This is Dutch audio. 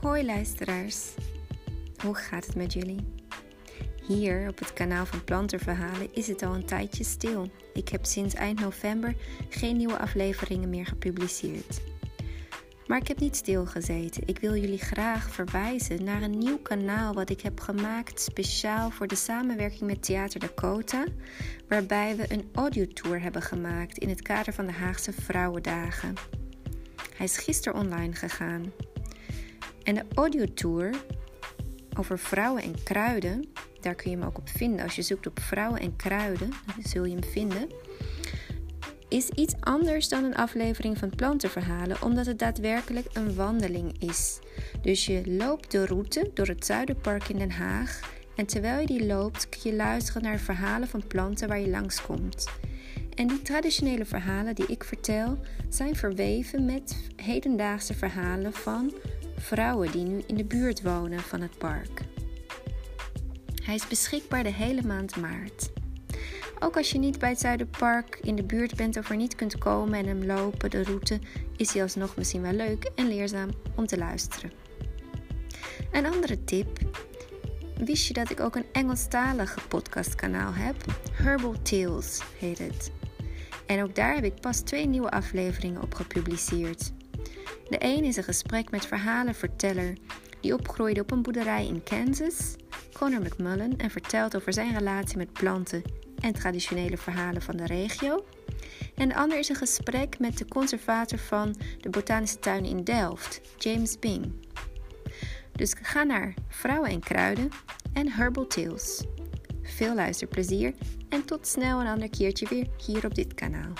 Hoi luisteraars, hoe gaat het met jullie? Hier op het kanaal van Planterverhalen is het al een tijdje stil. Ik heb sinds eind november geen nieuwe afleveringen meer gepubliceerd. Maar ik heb niet stilgezeten. Ik wil jullie graag verwijzen naar een nieuw kanaal wat ik heb gemaakt speciaal voor de samenwerking met Theater Dakota, waarbij we een audiotour hebben gemaakt in het kader van de Haagse Vrouwendagen. Hij is gisteren online gegaan. En de audiotour over vrouwen en kruiden, daar kun je hem ook op vinden. Als je zoekt op vrouwen en kruiden, zul je hem vinden. Is iets anders dan een aflevering van plantenverhalen, omdat het daadwerkelijk een wandeling is. Dus je loopt de route door het Zuiderpark in Den Haag. En terwijl je die loopt, kun je luisteren naar verhalen van planten waar je langskomt. En die traditionele verhalen die ik vertel zijn verweven met hedendaagse verhalen van vrouwen die nu in de buurt wonen van het park. Hij is beschikbaar de hele maand maart. Ook als je niet bij het Zuiderpark in de buurt bent of er niet kunt komen en hem lopen, de route, is hij alsnog misschien wel leuk en leerzaam om te luisteren. Een andere tip. Wist je dat ik ook een Engelstalige podcastkanaal heb? Herbal Tales heet het. En ook daar heb ik pas twee nieuwe afleveringen op gepubliceerd. De een is een gesprek met verhalenverteller die opgroeide op een boerderij in Kansas, Connor McMullen, en vertelt over zijn relatie met planten en traditionele verhalen van de regio. En de ander is een gesprek met de conservator van de Botanische Tuin in Delft, James Bing. Dus ga naar Vrouwen en Kruiden en Herbal Tales. Veel luisterplezier en tot snel een ander keertje weer hier op dit kanaal.